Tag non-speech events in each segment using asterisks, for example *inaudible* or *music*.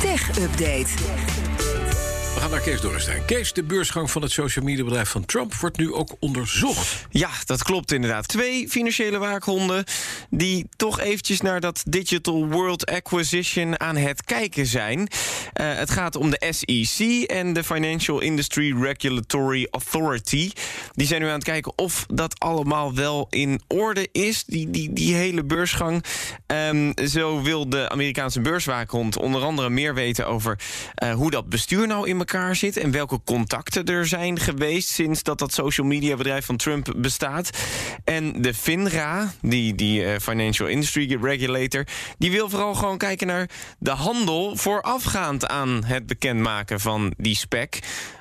Tech Update. We gaan naar Kees Dorrestein. Kees, de beursgang van het social media bedrijf van Trump wordt nu ook onderzocht. Ja, dat klopt inderdaad. Twee financiële waakhonden die toch eventjes naar dat Digital World Acquisition aan het kijken zijn. Uh, het gaat om de SEC en de Financial Industry Regulatory Authority. Die zijn nu aan het kijken of dat allemaal wel in orde is, die, die, die hele beursgang. Um, zo wil de Amerikaanse beurswaakhond onder andere meer weten over uh, hoe dat bestuur nou in elkaar zit en welke contacten er zijn geweest sinds dat dat social media bedrijf van Trump bestaat. En de FINRA, die, die uh, Financial Industry Regulator, die wil vooral gewoon kijken naar de handel voorafgaand aan het bekendmaken van die spec.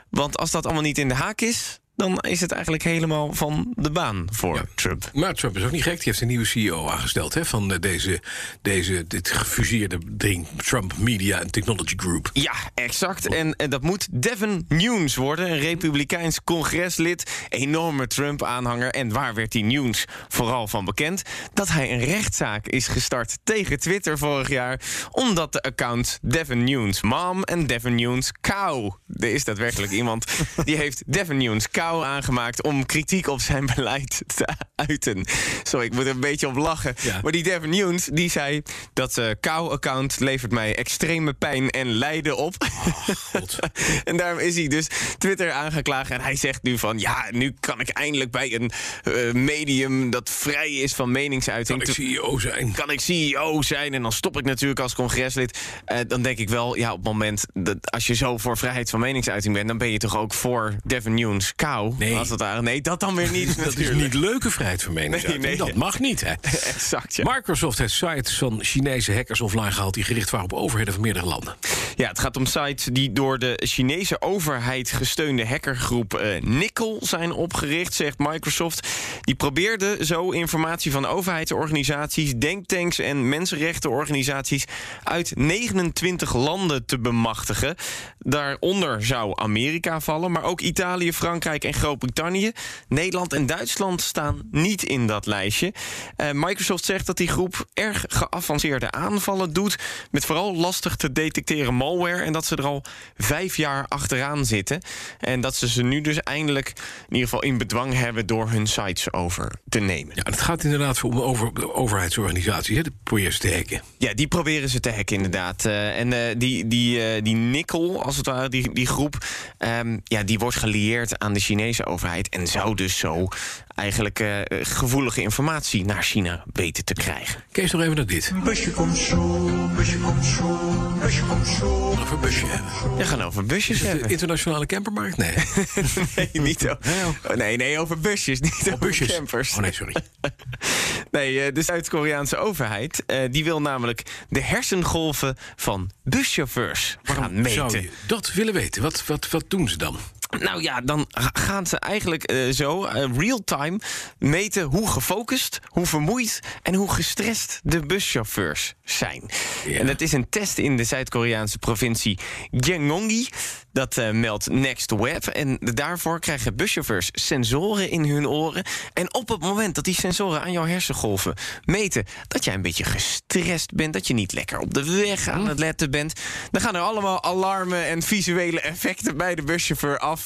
Want als dat allemaal niet in de haak is, dan is het eigenlijk helemaal van de baan voor ja. Trump. Maar Trump is ook niet gek. Die heeft een nieuwe CEO aangesteld hè, van deze, deze, dit gefuseerde ding. Trump Media and Technology Group. Ja, exact. En, en dat moet Devin Nunes worden. Een republikeins congreslid. Enorme Trump-aanhanger. En waar werd die Nunes vooral van bekend? Dat hij een rechtszaak is gestart tegen Twitter vorig jaar. Omdat de account Devin Nunes Mom en Devin Nunes Cow. Er is daadwerkelijk iemand die heeft Devin Nunes Cow aangemaakt om kritiek op zijn beleid te uiten. Sorry, ik moet er een beetje op lachen. Ja. Maar die Devin Nunes, die zei... dat uh, Cow-account levert mij extreme pijn en lijden op. Oh, *laughs* en daarom is hij dus Twitter aangeklaagd. En hij zegt nu van... ja, nu kan ik eindelijk bij een uh, medium dat vrij is van meningsuiting... Kan ik CEO zijn. Kan ik CEO zijn en dan stop ik natuurlijk als congreslid. Uh, dan denk ik wel, ja, op het moment... dat als je zo voor vrijheid van meningsuiting bent... dan ben je toch ook voor Devin Nunes Cow. Nee. Dat, daar, nee, dat dan weer niet. *laughs* dat is niet leuke vrijheid van meningsuiting. Nee, nee. Dat mag niet, hè? *laughs* exact, ja. Microsoft heeft sites van Chinese hackers offline gehaald... die gericht waren op overheden van meerdere landen. Ja, het gaat om sites die door de Chinese overheid gesteunde hackergroep uh, Nickel zijn opgericht, zegt Microsoft. Die probeerde zo informatie van overheidsorganisaties, denktanks en mensenrechtenorganisaties uit 29 landen te bemachtigen. Daaronder zou Amerika vallen, maar ook Italië, Frankrijk en Groot-Brittannië. Nederland en Duitsland staan niet in dat lijstje. Uh, Microsoft zegt dat die groep erg geavanceerde aanvallen doet, met vooral lastig te detecteren malware en dat ze er al vijf jaar achteraan zitten. En dat ze ze nu dus eindelijk in ieder geval in bedwang hebben door hun sites over te nemen. Ja, het gaat inderdaad om over, overheidsorganisaties, hè, de proberen te hacken. Ja, die proberen ze te hacken inderdaad. Uh, en uh, die, die, uh, die Nickel, als het ware, die, die groep, um, ja, die wordt gelieerd aan de Chinese overheid en zou dus zo eigenlijk uh, gevoelige informatie naar China weten te krijgen. Kees nog even naar dit. Busje komt zo, busje busje. Over busje hebben. We gaan over busjes de hebben. internationale campermarkt? Nee. *laughs* nee, niet over, oh, nee, nee, over busjes, niet oh, over busjes. campers. Oh nee, sorry. *laughs* nee, de Zuid-Koreaanse overheid uh, die wil namelijk de hersengolven van buschauffeurs gaan meten. zou je dat willen weten? Wat, wat, wat doen ze dan? Nou ja, dan gaan ze eigenlijk uh, zo uh, real-time meten hoe gefocust, hoe vermoeid en hoe gestrest de buschauffeurs zijn. Ja. En dat is een test in de Zuid-Koreaanse provincie Gyeonggi. Dat uh, meldt Next Web. En daarvoor krijgen buschauffeurs sensoren in hun oren. En op het moment dat die sensoren aan jouw hersengolven meten dat jij een beetje gestrest bent, dat je niet lekker op de weg aan het letten bent, dan gaan er allemaal alarmen en visuele effecten bij de buschauffeur af.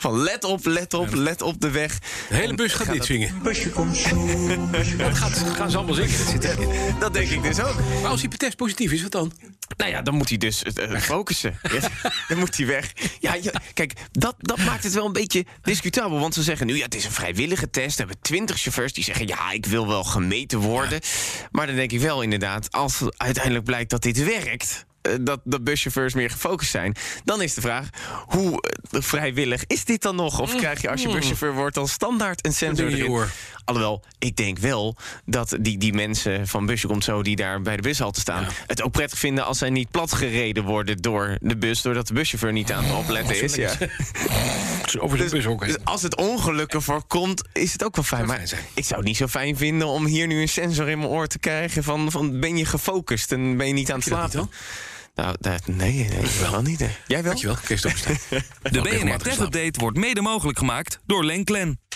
Van let op, let op, let op de weg. De hele bus gaat dit dat- zingen. Busje komt zo, busje *laughs* Dat gaat, gaan ze allemaal zingen. Dat zit erin. Dat denk ik dus ook. Maar als die test positief is, wat dan? Nou ja, dan moet hij dus eh, focussen. Ja, *laughs* dan moet hij weg. Ja, ja, kijk, dat, dat maakt het wel een beetje discutabel. Want ze zeggen nu, ja, het is een vrijwillige test. We hebben twintig chauffeurs die zeggen, ja, ik wil wel gemeten worden. Maar dan denk ik wel inderdaad, als uiteindelijk blijkt dat dit werkt... eh, Dat, dat buschauffeurs meer gefocust zijn. Dan is de vraag: hoe eh, vrijwillig is dit dan nog? Of krijg je als je buschauffeur wordt dan standaard een sensor in je erin? oor. Alhoewel, ik denk wel dat die, die mensen van Busje komt zo die daar bij de bushalte staan, het ook prettig vinden als zij niet platgereden worden door de bus, doordat de buschauffeur niet aan het opletten is. Ja. Over de bus ook. Dus als het ongeluk ervoor komt, is het ook wel fijn. Maar ik zou het niet zo fijn vinden om hier nu een sensor in mijn oor te krijgen van, van ben je gefocust en ben je niet aan het slapen? nou, dat, nee, nee, wel niet. hè. Jij wel? Dankjewel, Dorrestein. *laughs* De BNR Tech. Update wordt mede mogelijk gemaakt door Lenklen.